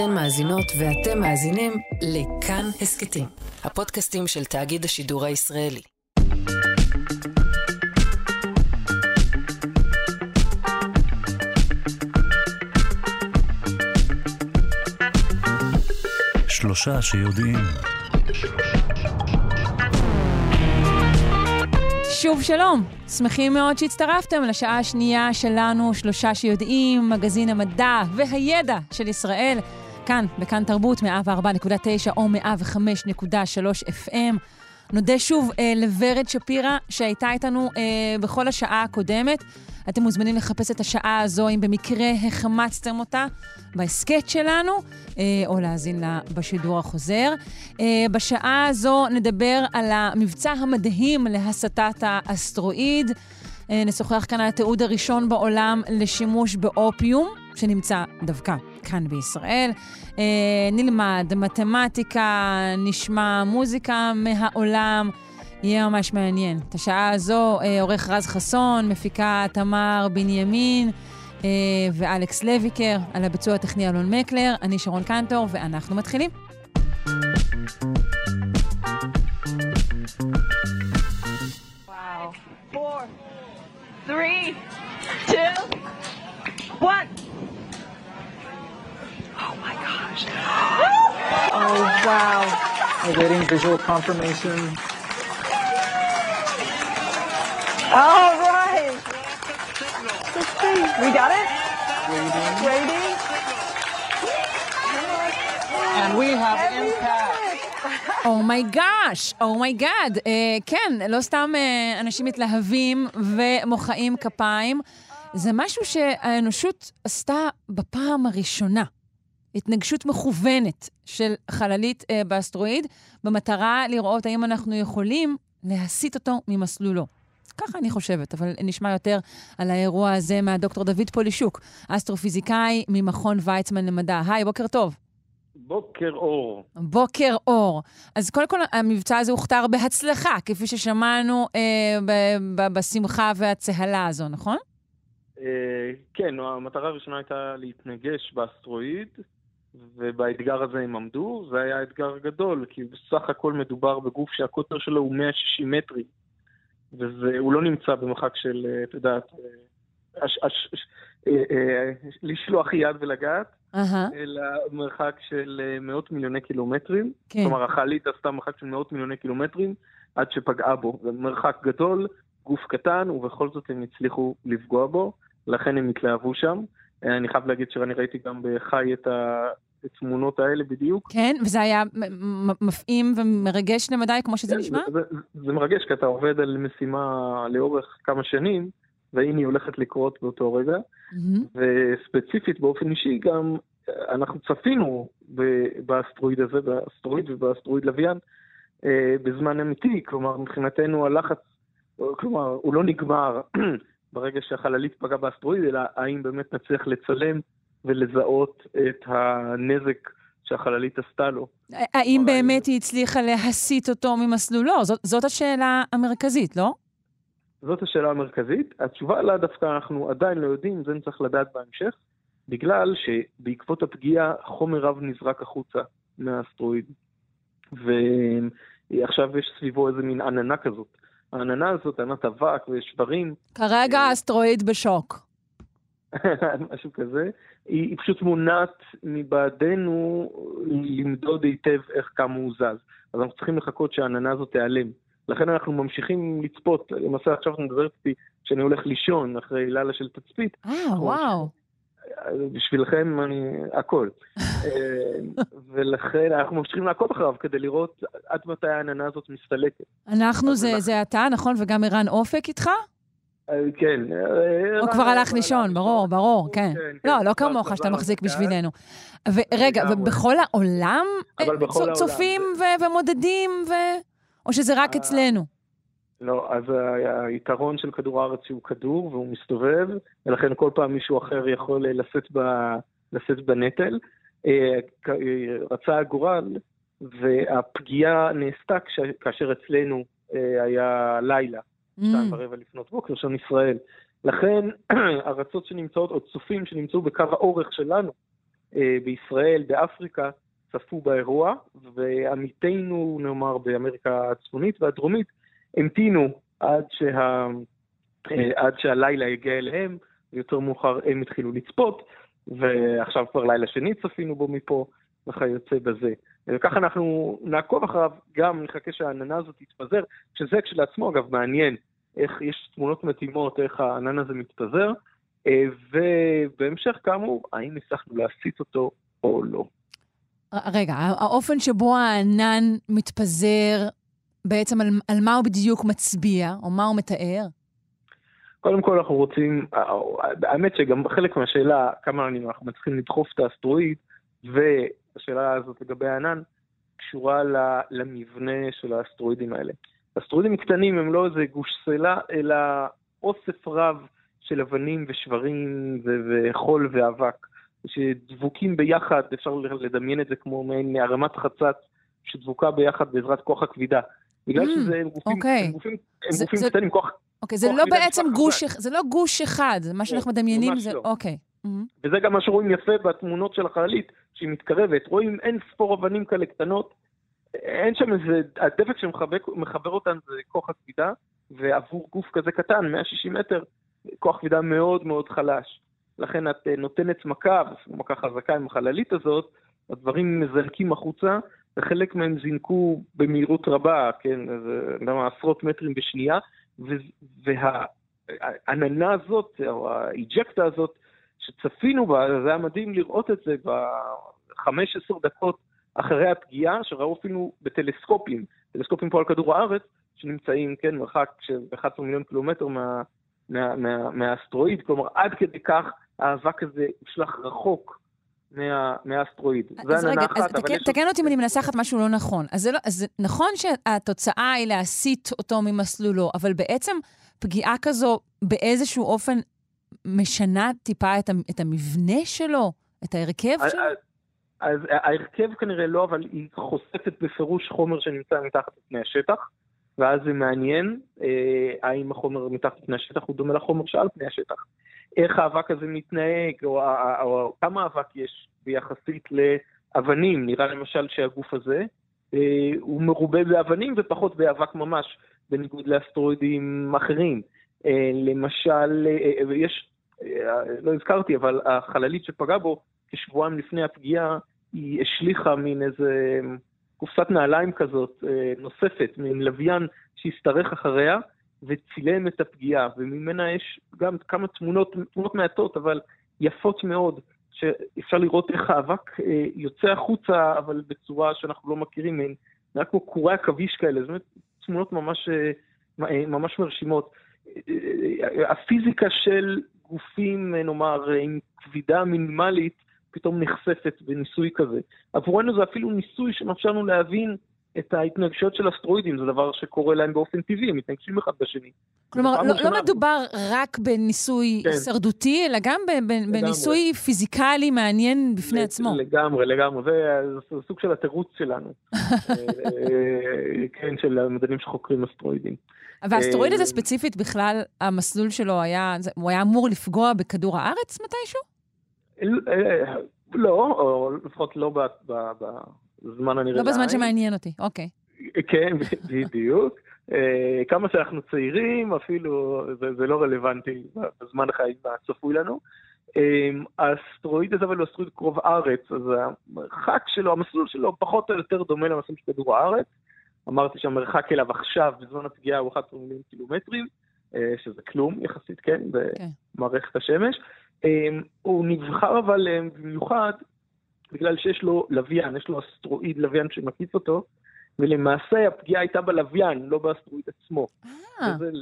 אתן מאזינות ואתם מאזינים לכאן הסכתים, הפודקאסטים של תאגיד השידור הישראלי. שלושה שיודעים. שוב שלום, שמחים מאוד שהצטרפתם לשעה השנייה שלנו, שלושה שיודעים, מגזין המדע והידע של ישראל, כאן, בכאן תרבות, 104.9 או 105.3 FM. נודה שוב אה, לוורד שפירא, שהייתה איתנו אה, בכל השעה הקודמת. אתם מוזמנים לחפש את השעה הזו, אם במקרה החמצתם אותה, בהסכת שלנו, אה, או להאזין לה בשידור החוזר. אה, בשעה הזו נדבר על המבצע המדהים להסטת האסטרואיד. אה, נשוחח כאן על התיעוד הראשון בעולם לשימוש באופיום, שנמצא דווקא כאן בישראל. אה, נלמד מתמטיקה, נשמע מוזיקה מהעולם. יהיה ממש מעניין. את השעה הזו אה, עורך רז חסון, מפיקה תמר בנימין אה, ואלכס לויקר, על הביצוע הטכני אלון מקלר, אני שרון קנטור, ואנחנו מתחילים. Wow. Four, three, two, one. Oh my gosh. Oh, wow. Awaiting visual confirmation. All right. Let's see. We got it? Waiting. Waiting. And we have impact. אומייגאש, אומייגאד. כן, לא סתם אה, אנשים מתלהבים ומוחאים כפיים. זה משהו שהאנושות עשתה בפעם הראשונה. התנגשות מכוונת של חללית אה, באסטרואיד, במטרה לראות האם אנחנו יכולים להסיט אותו ממסלולו. ככה אני חושבת, אבל נשמע יותר על האירוע הזה מהדוקטור דוד פולישוק, אסטרופיזיקאי ממכון ויצמן למדע. היי, בוקר טוב. בוקר אור. בוקר אור. אז קודם כל, המבצע הזה הוכתר בהצלחה, כפי ששמענו אה, ב- ב- בשמחה והצהלה הזו, נכון? אה, כן, המטרה הראשונה הייתה להתנגש באסטרואיד, ובאתגר הזה הם עמדו. זה היה אתגר גדול, כי בסך הכל מדובר בגוף שהקוטר שלו הוא 160 מטרים, והוא לא נמצא במרחק של, אה, את יודעת, אה, אה, לשלוח יד ולגעת, אלא מרחק של מאות מיליוני קילומטרים. כן. כלומר, החללית עשתה מרחק של מאות מיליוני קילומטרים עד שפגעה בו. זה מרחק גדול, גוף קטן, ובכל זאת הם הצליחו לפגוע בו, לכן הם התלהבו שם. אה, אני חייב להגיד שאני ראיתי גם בחי את התמונות האלה בדיוק. כן, וזה היה מפעים ומרגש למדי, כמו שזה נשמע? זה, זה, זה מרגש, כי אתה עובד על משימה לאורך כמה שנים, והנה היא הולכת לקרות באותו רגע. מהמם. וספציפית באופן אישי גם אה, אנחנו צפינו באסטרואיד הזה, באסטרואיד ובאסטרואיד לוויין, אה, בזמן אמיתי, כלומר מבחינתנו הלחץ, כלומר הוא לא נגמר ברגע שהחללית פגעה באסטרואיד, אלא האם באמת נצליח לצלם ולזהות את הנזק שהחללית עשתה לו. האם באמת היא הצליחה להסיט אותו ממסלולו? זאת, זאת השאלה המרכזית, לא? זאת השאלה המרכזית. התשובה לה דווקא אנחנו עדיין לא יודעים, זה נצטרך לדעת בהמשך, בגלל שבעקבות הפגיעה חומר רב נזרק החוצה מהאסטרואיד. ועכשיו יש סביבו איזה מין עננה כזאת. העננה הזאת, עננת אבק ושברים, כרגע האסטרואיד בשוק. משהו כזה, היא, היא פשוט מונעת מבעדנו למדוד היטב איך כמה הוא זז. אז אנחנו צריכים לחכות שהעננה הזאת תיעלם. לכן אנחנו ממשיכים לצפות, למעשה עכשיו את מדברת איתי שאני הולך לישון אחרי לילה של תצפית, אה, וואו. בשבילכם אני הכל. אה, ולכן אנחנו ממשיכים לעקוב אחריו כדי לראות עד מתי העננה הזאת מסתלקת. אנחנו זה, אנחנו- זה אתה, נכון? וגם ערן אופק איתך? אה, כן. אה, הוא כבר הלך לישון, ברור, ברור, כן. כן, לא, לא עכשיו כמוך חזר שאתה מחזיק. בשבילנו. ורגע. ובכל העולם צופים ומודדים, ו- או שזה רק אצלנו? לא, אז היתרון של כדור הארץ הוא כדור והוא מסתובב, ולכן כל פעם מישהו אחר יכול אה, לשאת, ב, לשאת בנטל. אה, אה, רצה הגורל, והפגיעה נעשתה כש, כאשר אצלנו היה לילה, Mm, שתיים ורבע לפנות בוקר, שעון ישראל. לכן ארצות שנמצאות, או צופים שנמצאו בקו האורך שלנו, בישראל, באפריקה, צפו באירוע, ועמיתינו, נאמר, באמריקה הצפונית והדרומית, המתינו עד, שה, אה, עד שהלילה הגיע אליהם, ויותר מאוחר הם התחילו לצפות, ועכשיו כבר לילה שני צפינו בו מפה, וכיוצא בזה. וככה אנחנו נעקוב אחריו, גם נחכה שהעננה הזאת תתפזר, שזה כשלעצמו אגב מעניין, איך יש תמונות מתאימות, איך הענן הזה מתפזר, אה, ובהמשך כאמור, האם הצלחנו להסיט אותו או לא. רגע, האופן שבו הענן מתפזר, בעצם על, על מה הוא בדיוק מצביע, או מה הוא מתאר? קודם כל אנחנו רוצים, האמת שגם חלק מהשאלה, כמה אנחנו מצליחים לדחוף את האסטרואיד, והשאלה הזאת לגבי הענן, קשורה למבנה של האסטרואידים האלה. אסטרואידים קטנים הם לא איזה גוש סלע, אלא אוסף רב של אבנים ושברים וחול ואבק, שדבוקים ביחד, אפשר לדמיין את זה כמו מעין ערמת חצץ שדבוקה ביחד בעזרת כוח הכבידה. בגלל mm, שזה הם גופים, אוקיי. הם גופים, הם זה, גופים זה, קטנים, כוח... אוקיי, זה לא בעצם גוש, אחד, זה לא גוש אחד, מה שאנחנו לא, מדמיינים זה... לא. אוקיי. Mm-hmm. וזה גם מה שרואים יפה בתמונות של החללית, שהיא מתקרבת. רואים אין ספור אבנים כאלה קטנות, אין שם איזה... הדבק שמחבר אותן זה כוח הכבידה, ועבור גוף כזה קטן, 160 מטר, כוח כבידה מאוד מאוד חלש. לכן את אה, נותנת מכה, מכה חזקה עם החללית הזאת, הדברים מזנקים החוצה, וחלק מהם זינקו במהירות רבה, כן, זה עשרות מטרים בשנייה, והעננה הזאת, או האיג'קטה הזאת, שצפינו בה, זה היה מדהים לראות את זה ב-15 דקות אחרי הפגיעה, שראו אפילו בטלסקופים, טלסקופים פה על כדור הארץ, שנמצאים, כן, מרחק של 11 מיליון קילומטר מה, מה, מה, מהאסטרואיד, כלומר עד כדי כך האבק הזה הושלך רחוק מה, מהאסטרואיד. אז רגע, אחת, אז תקן, יש... אותי אם אני מנסחת משהו לא נכון. אז, זה לא, אז נכון שהתוצאה היא להסיט אותו ממסלולו, אבל בעצם פגיעה כזו באיזשהו אופן משנה טיפה את, את המבנה שלו, את ההרכב שלו? אז, אז ההרכב כנראה לא, אבל היא חושפת בפירוש חומר שנמצא מתחת לפני השטח. ואז זה מעניין אה, האם החומר מתחת לפני השטח הוא דומה לחומר שעל פני השטח. איך האבק הזה מתנהג, או, או, או כמה אבק יש ביחסית לאבנים. נראה למשל שהגוף הזה אה, הוא מרובה באבנים ופחות באבק ממש, בניגוד לאסטרואידים אחרים. אה, למשל, אה, יש, לא הזכרתי, אבל החללית שפגעה בו כשבועיים לפני הפגיעה, היא השליכה מין איזה... קופסת נעליים כזאת נוספת, מין לוויין שהשתרך אחריה וצילם את הפגיעה, וממנה יש גם כמה תמונות, תמונות מעטות, אבל יפות מאוד, שאפשר לראות איך האבק אה, יוצא החוצה, אבל בצורה שאנחנו לא מכירים מהן, נראה כמו קורי עכביש כאלה, זאת אומרת, תמונות ממש, אה, ממש מרשימות. הפיזיקה של גופים, נאמר, עם כבידה מינימלית, פתאום נחשפת בניסוי כזה. עבורנו זה אפילו ניסוי שמאפשר לנו להבין את ההתנגשויות של אסטרואידים, זה דבר שקורה להם באופן טבעי, הם מתנגשים אחד בשני. כלומר, לא, לא מדובר רק בניסוי כן. שרדותי, אלא גם בניסוי פיזיקלי מעניין בפני עצמו. לגמרי, לגמרי, זה, סוג של התירוץ שלנו. אה, כן, של המדענים שחוקרים אסטרואידים. והאסטרואיד הזה אה, ספציפית בכלל, המסלול שלו היה, הוא היה אמור לפגוע בכדור הארץ מתישהו? אה, לא, או לפחות לא בזמן הנראה. לא בזמן שמעניין אותי, אוקיי. כן, בדיוק. אה, כמה שאנחנו צעירים, אפילו זה, לא רלוונטי בזמן החיים הצפוי לנו. אה, האסטרואיד הזה אבל הוא אסטרואיד קרוב ארץ, אז המרחק שלו, המסלול שלו פחות או יותר דומה למסלול של כדור הארץ. אמרתי שהמרחק אליו עכשיו, בזמן הפגיעה, הוא 11 מיליון קילומטרים, שזה כלום יחסית, כן, כן. במערכת השמש. אמ, הוא נבחר אבל במיוחד בגלל שיש לו לוויין, יש לו אסטרואיד לוויין שמקיף אותו, ולמעשה הפגיעה הייתה בלוויין, לא באסטרואיד עצמו. אה. וזה,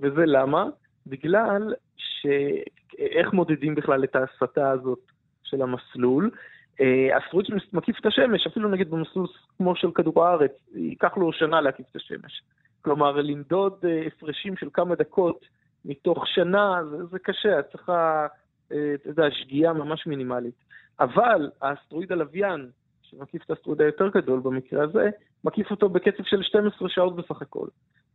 וזה למה? בגלל שאיך מודדים בכלל את ההסתה הזאת של המסלול? אה, אסטרואיד שמקיף את השמש, אפילו נגיד במסלול כמו של כדור הארץ, ייקח לו שנה להקיף את השמש. כלומר, למדוד אה, הפרשים של כמה דקות מתוך שנה, זה, זה קשה, את צריכה אתה יודע, שגיאה ממש מינימלית. אבל האסטרואיד הלוויין, שמקיף את האסטרואיד היותר גדול במקרה הזה, מקיף אותו בקצב של 12 שעות בסך הכל.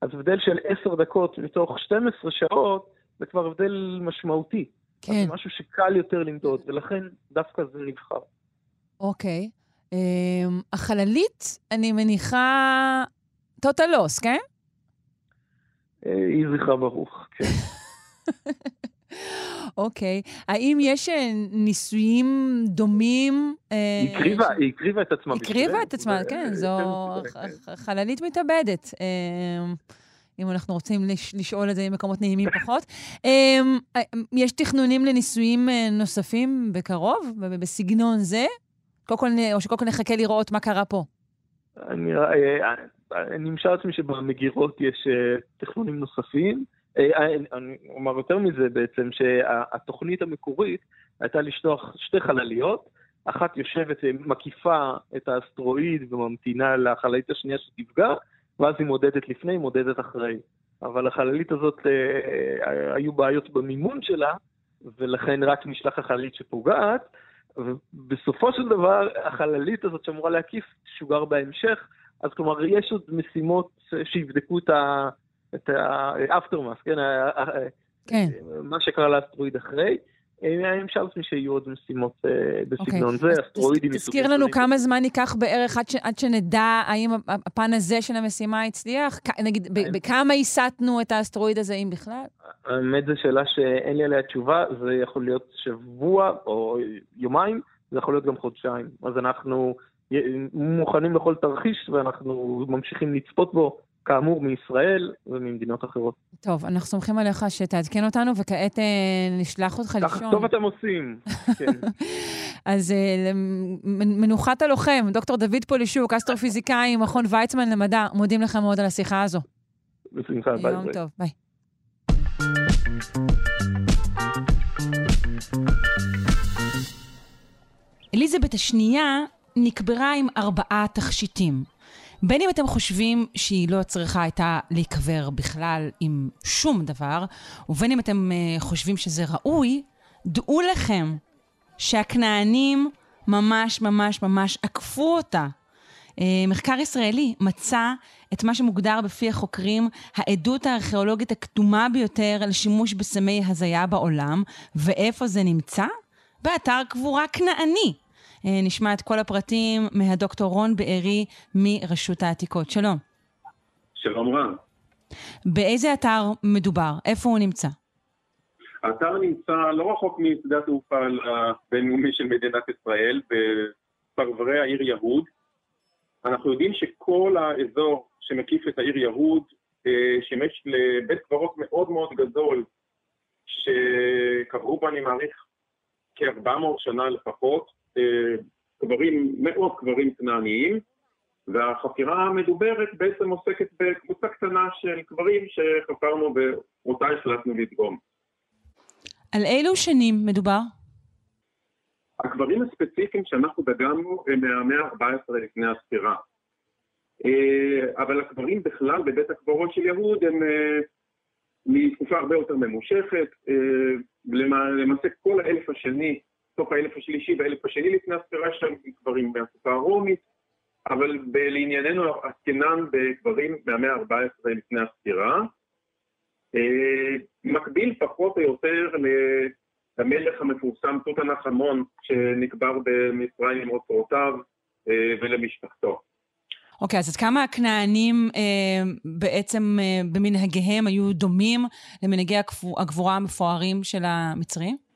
אז הבדל של 10 דקות מתוך 12 שעות זה כבר הבדל משמעותי. כן. זה משהו שקל יותר למדוד, ולכן דווקא זה נבחר. אוקיי. אמ, החללית, אני מניחה, טוטלוס, כן? אה, יהי זכרה ברוך, כן. אוקיי. האם יש אה, ניסויים דומים? אה, היא הקריבה, ש- היא הקריבה את עצמה. הקריבה את עצמה, ו- כן, כן, זו כן, כן. חללית מתאבדת. אמ, אם אנחנו רוצים לש- לשאול את זה ממקומות נעימים פחות. אה, יש תכנונים לניסויים אה, נוספים בקרוב, בסגנון זה? קודם כל, או שקודם כל נחכה לראות מה קרה פה. אני אה, אה, אני משער לעצמי שבמגירות יש אה, תכנונים נוספים. אה, אני- אני אומר יותר מזה בעצם, שהתוכנית המקורית הייתה לשלוח שתי חלליות, אחת יושבת ומקיפה את האסטרואיד וממתינה לחללית השנייה שתפגע, ואז היא מודדת לפני, היא מודדת אחרי. אבל החללית הזאת, אה, היו בעיות במימון שלה, ולכן רק נשלח החללית שפוגעת, ובסופו של דבר, החללית הזאת שאמורה להקיף תשוגר בהמשך, אז כלומר, יש עוד משימות שיבדקו את ה... את ה-aftermath, כן? כן. מה שקרה לאסטרואיד אחרי. אני משער לעצמי שיהיו עוד משימות אה, בסגנון זה, אז אסטרואידים תז- תזכיר לנו כמה זמן ייקח בערך עד, שנדע האם הפן הזה של המשימה הצליח? נגיד, בכמה הסטנו את האסטרואיד הזה, אם בכלל? האמת זו שאלה שאין לי עליה תשובה, זה יכול להיות שבוע או יומיים, זה יכול להיות גם חודשיים. אז אנחנו מוכנים לכל תרחיש ואנחנו ממשיכים לצפות בו, כאמור, מישראל וממדינות אחרות. טוב, אנחנו סומכים עליך שתעדכן אותנו, וכעת אה, נשלח אותך ככה לישון. טוב אתם עושים. כן. אז אה, מנוחת הלוחם, דוקטור דוד פולישוק, אסטרופיזיקאי, מכון ויצמן למדע, מודים לך מאוד על השיחה הזו. בשמחה, ביי יום ביי. טוב, ביי. אליזבת השנייה נקברה עם ארבעה תכשיטים. בין אם אתם חושבים שהיא לא צריכה הייתה להיקבר בכלל עם שום דבר, ובין אם אתם uh, חושבים שזה ראוי, דעו לכם שהכנענים ממש ממש ממש עקפו אותה. Uh, מחקר ישראלי מצא את מה שמוגדר בפי החוקרים העדות הארכיאולוגית הקדומה ביותר על שימוש בסמי הזיה בעולם, ואיפה זה נמצא? באתר קבורה כנעני. אה, נשמע את כל הפרטים מהדוקטור רון בארי מרשות העתיקות. שלום. שלום רב. באיזה אתר מדובר? איפה הוא נמצא? האתר נמצא לא רחוק משדה התעופה הבינלאומי של מדינת ישראל, בפרברי העיר יהוד. אנחנו יודעים שכל האזור שמקיף את העיר יהוד אה, שימש לבית קברות מאוד מאוד גדול, שקבעו בו, אני מעריך, כ-400 שנה לפחות, קברים, מאות קברים כנעניים, והחפירה המדוברת בעצם עוסקת בקבוצה קטנה של קברים שחפרנו ואותה החלטנו לדגום. על אילו שנים מדובר? הקברים הספציפיים שאנחנו דגמנו הם מהמאה ה-14 לפני הספירה. אה, אבל הקברים בכלל בבית הקברות של יהוד הם אה, מתקופה הרבה יותר ממושכת. אה, למע- למעשה כל האלף השני, סוף האלף השלישי והאלף השני לפני הספירה שם קברים מהתקופה הרומית, אבל לענייננו עסקינן בקברים מהמאה ה-14 לפני הספירה. אה, מקביל פחות או יותר למלך המפורסם תות הנחמון שנקבר במצרים עם אוצרותיו אה, ולמשפחתו. אוקיי, אז עד כמה הכנענים אה, בעצם אה, במנהגיהם היו דומים למנהגי הגבורה המפוארים של המצרים?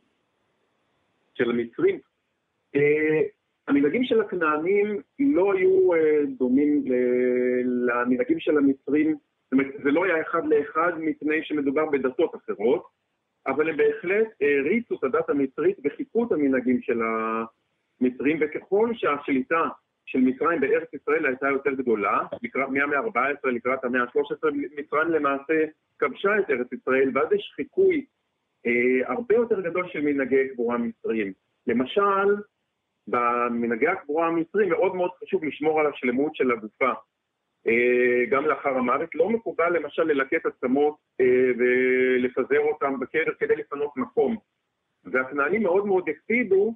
של המצרים. אה, המנהגים של הכנענים לא היו אה, דומים למנהגים של המצרים, זאת אומרת, זה לא היה אחד לאחד מפני שמדובר בדתות אחרות, אבל הם בהחלט העריצו את הדת המצרית וחיפו את המנהגים של המצרים, וככל שהשליטה של מצרים בארץ ישראל הייתה יותר גדולה, מהמאה ה-14 לקראת המאה ה-13, מצרים למעשה כבשה את ארץ ישראל, ואז יש חיקוי הרבה יותר גדול של מנהגי קבורה מצריים. למשל, במנהגי הקבורה המצריים מאוד מאוד חשוב לשמור על השלמות של הגופה. אה, גם לאחר המוות, לא מקובל למשל ללקט עצמות אה, ולפזר אותם בקדר כדי לפנות מקום. והכנענים מאוד מאוד הקפידו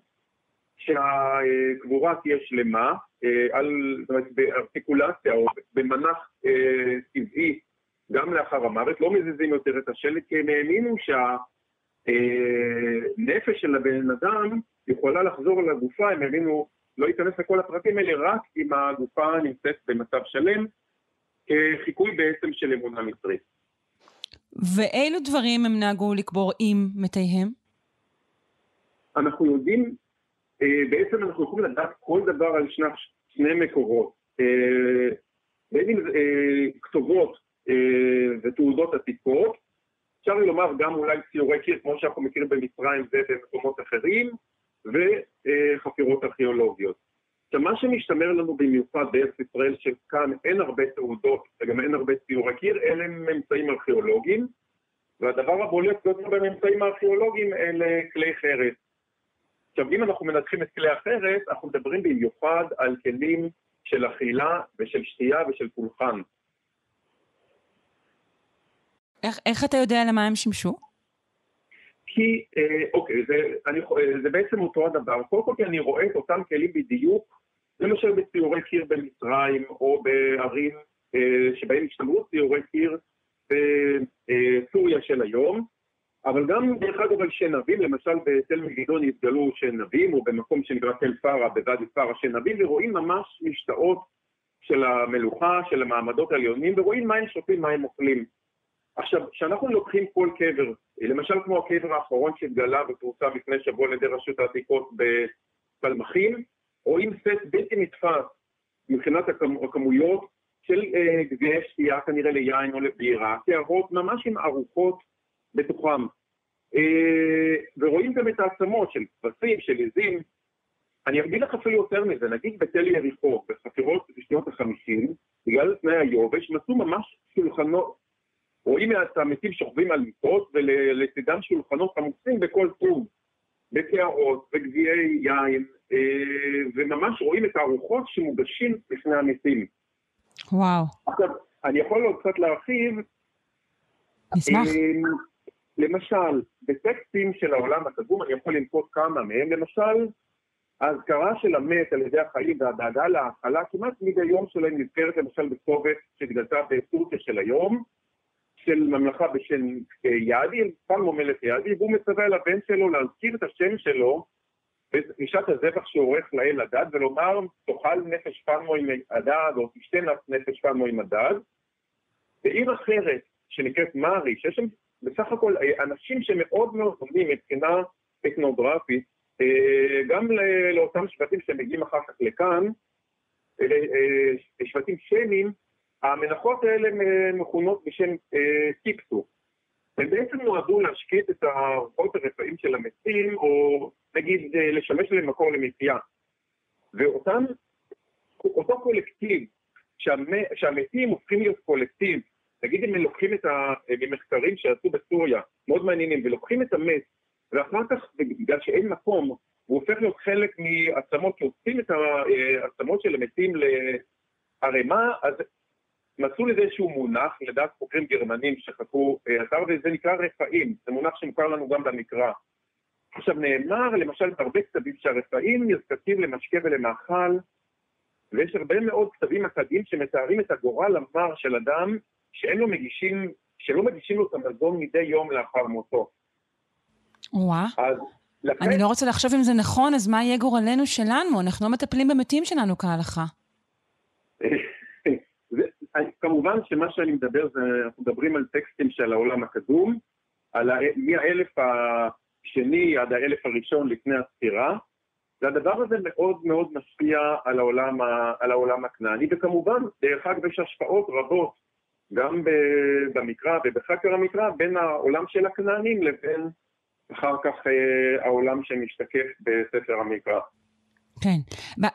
שהקבורה תהיה שלמה, אה, על, זאת אומרת, בארטיקולציה או במנח אה, טבעי גם לאחר המוות, לא מזיזים יותר את השלט, כי הם האמינו שה... נפש של הבן אדם יכולה לחזור לגופה, הם הבינו, לא ייכנס לכל הפרטים האלה, רק אם הגופה נמצאת במצב שלם, כחיקוי בעצם של אמונה מצרית. ואילו דברים הם נהגו לקבור עם מתיהם? אנחנו יודעים, אה, בעצם אנחנו יכולים לדעת כל דבר על שני, שני מקורות. אה, בין אם אה, כתובות ותעודות עתיקות, אפשר לומר גם אולי ציורי קיר, כמו שאנחנו מכירים במצרים ובמקומות אחרים, וחפירות ארכיאולוגיות. עכשיו, מה שמשתמר לנו במיוחד בארץ ישראל, שכאן אין הרבה תעודות וגם אין הרבה ציורי קיר, אלה ממצאים ארכיאולוגיים, והדבר הבולט ביותר בממצאים הארכיאולוגיים אלה כלי חרס. עכשיו, אם אנחנו מנתחים את כלי החרס, אנחנו מדברים במיוחד על כלים של אכילה ושל שתייה ושל פולחן. איך, איך אתה יודע למה הם שימשו? כי, אה, אוקיי, זה, אני, אה, זה בעצם אותו הדבר. קודם כל כי אני רואה את אותם כלים בדיוק, למשל בציורי קיר במצרים, או בערים אה, שבהם השתמרו ציורי קיר בסוריה אה, של היום, אבל גם דרך אגב על שנבים, למשל בתל מגידון התגלו שנבים, או במקום שנקרא תל פארה, בוואדי פארה שנבים, ורואים ממש משתאות של המלוכה, של המעמדות העליונים, ורואים מה הם שותים, מה הם אוכלים. עכשיו, כשאנחנו לוקחים כל קבר, למשל כמו הקבר האחרון שהתגלה ופורסם לפני שבוע על ידי רשות העתיקות בפלמחים, רואים סט בלתי נתפס מבחינת הכמויות של אה, גביעי שתייה כנראה ליין או לבירה, קערות ממש עם ארוחות בתוכם. אה, ורואים גם את העצמות של כבשים, של עזים. אני אגיד לך אפילו יותר מזה, נגיד בתל יריחו, בחפירות בשנות החמישים, בגלל תנאי היובש, מצאו ממש שולחנות, רואים את המתים שוכבים על מיטות ולצידם שולחנות עמוסים בכל סוג, בקערות, בגביעי יין, אה, וממש רואים את הארוחות שמוגשים בפני המתים. וואו. עכשיו, אני יכול עוד קצת להרחיב. נשמח. אה, למשל, בטקסטים של העולם הקדום, אני יכול לנקוט כמה מהם, למשל, האזכרה של המת על ידי החיים והדאגה להאכלה, כמעט מדי יום שלהם נזכרת למשל בכתובת שהתגלתה בטורקיה של היום, של ממלכה בשם יאדי, פלמו מלך יאדי, והוא מצווה על הבן שלו להזכיר את השם שלו בשעת הזבח שעורך לאל הדד, ולומר, תאכל נפש פלמו עם הדד, או תשתה נפש פלמו עם הדד. בעיר אחרת, שנקראת מארי, שיש שם בסך הכל אנשים שמאוד מאוד דומים מבחינה אתנוגרפית, אה, גם לאותם שבטים שמגיעים אחר כך לכאן, אה, אה, שבטים שמים, המנחות האלה מכונות בשם טיפסו. הם בעצם נועדו להשקיט את הרוחות הרפאים של המתים, או נגיד לשמש להם מקור למחיה. ואותם, אותו קולקטיב, שהמתים הופכים להיות קולקטיב, נגיד אם לוקחים את המחקרים שעשו בסוריה, מאוד מעניינים, ולוקחים את המת, ואחר כך, בגלל שאין מקום, הוא הופך להיות חלק מעצמות, שעושים את העצמות של המתים לערימה, אז מצאו לזה איזשהו מונח, לדעת חוקרים גרמנים שחקרו אתר, וזה נקרא רפאים, זה מונח שמוכר לנו גם במקרא. עכשיו נאמר למשל בהרבה כתבים שהרפאים נזקקים למשקה ולמאכל, ויש הרבה מאוד כתבים אקדיים שמתארים את הגורל המר של אדם שאין לו מגישים, שלא מגישים לו את המזון מדי יום לאחר מותו. וואה. לכן... אני לא רוצה לחשוב אם זה נכון, אז מה יהיה גורלנו שלנו? אנחנו לא מטפלים במתים שלנו כהלכה. כמובן שמה שאני מדבר זה, אנחנו מדברים על טקסטים של העולם הקדום, על ה... מהאלף השני עד האלף הראשון לפני הספירה, והדבר הזה מאוד מאוד משפיע על העולם, ה... על העולם הכנעני, וכמובן, דרך אגב, יש השפעות רבות, גם במקרא ובחקר המקרא, בין העולם של הכנענים לבין אחר כך אה, העולם שמשתקף בספר המקרא. כן.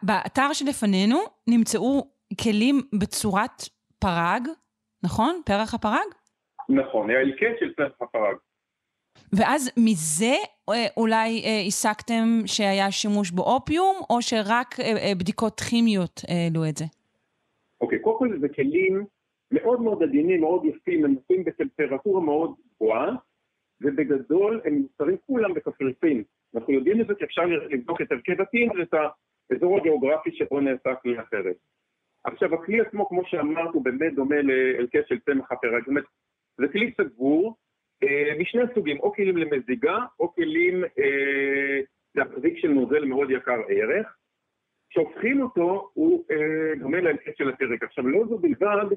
באתר שלפנינו נמצאו כלים בצורת פרג, נכון? פרח הפרג? נכון, ההלקט של פרח הפרג. ואז מזה אה, אולי אה, הסקתם שהיה שימוש באופיום, או שרק בדיקות כימיות העלו את זה? אוקיי, קודם כל זה כלים מאוד מאוד עדינים, מאוד יפים, הם נמצאים בטמפרטורה מאוד גבוהה, ובגדול הם נמצאים כולם בקפריסין. אנחנו יודעים את זה כי אפשר לבדוק את הרכב הטין ואת האזור הגיאוגרפי שבו נעשה כלי אחרת. עכשיו הכלי עצמו, כמו שאמרת, הוא באמת דומה להרכב של צמח הפרק. זאת אומרת, זה כלי סגור, אה, משני הסוגים, או כלים למזיגה, או כלים אה, להחזיק של נוזל מאוד יקר ערך. כשהופכים אותו, הוא אה, דומה להלקט של הפרק. עכשיו, לא זו בלבד,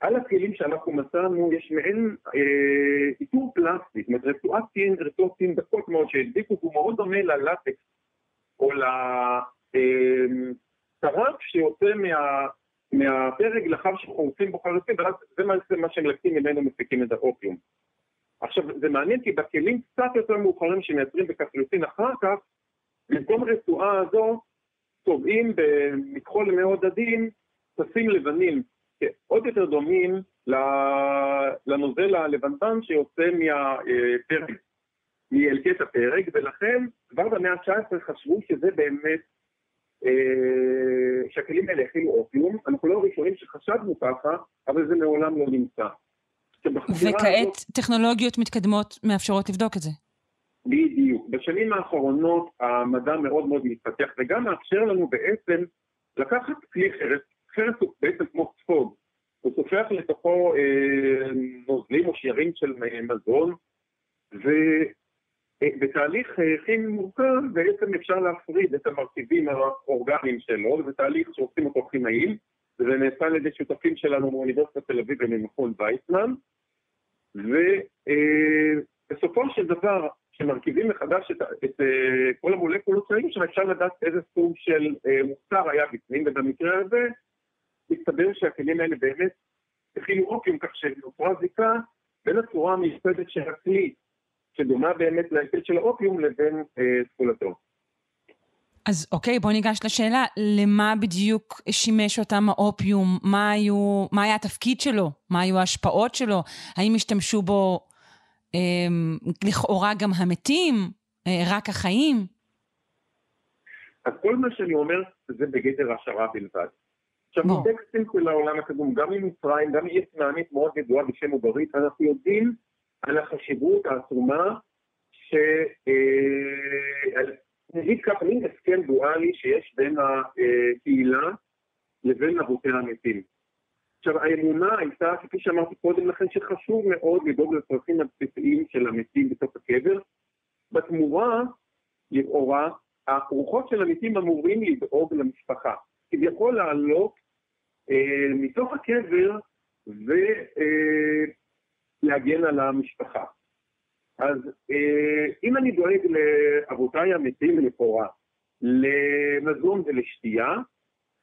על הכלים שאנחנו מצאנו יש מעין אה, איתור פלסטי, זאת אומרת רצועת טין, רצועות טין דקות מאוד שהדביקו, הוא מאוד דומה ללטקס או לטרף שיוצא מה, מהפרק לאחר שחורצים בו חרצים, ואז זה מה, מה שמלקטים ממנו מפיקים את האופיום. עכשיו, זה מעניין כי בכלים קצת יותר מאוחרים שמייצרים בקפריסין אחר כך, במקום רצועה הזו, צובעים במכחול מאוד עדין, פסים לבנים, עוד יותר דומים לנוזל הלבנטן שיוצא מהפרק, מאלקט הפרק, ולכן כבר במאה ה-19 חשבו שזה באמת, אה, שהכלים האלה הכילו אופיום. אנחנו לא הראשונים שחשבנו ככה, אבל זה מעולם לא נמצא. וכעת הזאת, טכנולוגיות מתקדמות מאפשרות לבדוק את זה. בדיוק. בשנים האחרונות המדע מאוד מאוד מתפתח, וגם מאפשר לנו בעצם לקחת כלי חרס, חרס הוא בעצם כמו ספוג, הוא סופח לתוכו אה, נוזלים או שיירים של מזון, ובתהליך אה, כימי מורכב בעצם אפשר להפריד את המרכיבים האורגניים שלו, וזה תהליך שעושים אותו כימאים, וזה נעשה על ידי שותפים שלנו מאוניברסיטת תל אביב וממכון ויצמן, ובסופו אה, של דבר, כשמרכיבים מחדש את, את אה, כל המולקולות שם, אפשר לדעת איזה סוג של אה, מוצר היה בפנים, ובמקרה הזה הסתבר שהכלים האלה באמת הכילו אופיום, כך שנוצרה זיקה בין הצורה המיוחדת של הכלי, שדומה באמת להיפט של האופיום, לבין ספולתו. אז אוקיי, בוא ניגש לשאלה, למה בדיוק שימש אותם האופיום? מה, היו, מה היה התפקיד שלו? מה היו ההשפעות שלו? האם השתמשו בו אה, לכאורה גם המתים? אה, רק החיים? אז כל מה שאני אומר זה בגדר השערה בלבד. עכשיו, בטקסטים של העולם הקדום, גם ממצרים, גם מעיר כנענית מאוד ידועה בשם עוברית, אנחנו יודעים על החשיבות העצומה ש... אה, נגיד ככה, מין הסכם דואלי שיש בין הקהילה לבין אבותיה המתים. עכשיו, האמונה הייתה, כפי שאמרתי קודם לכן, שחשוב מאוד לדאוג לצרכים הבסיסיים של המתים בתוך הקבר. בתמורה, לכאורה, הרוחות של המתים אמורים לדאוג למשפחה. כביכול לעלות אה, מתוך הקבר ולהגן אה, על המשפחה. אז אה, אם אני דואג לאבותיי המתים לכאורה, למזון ולשתייה,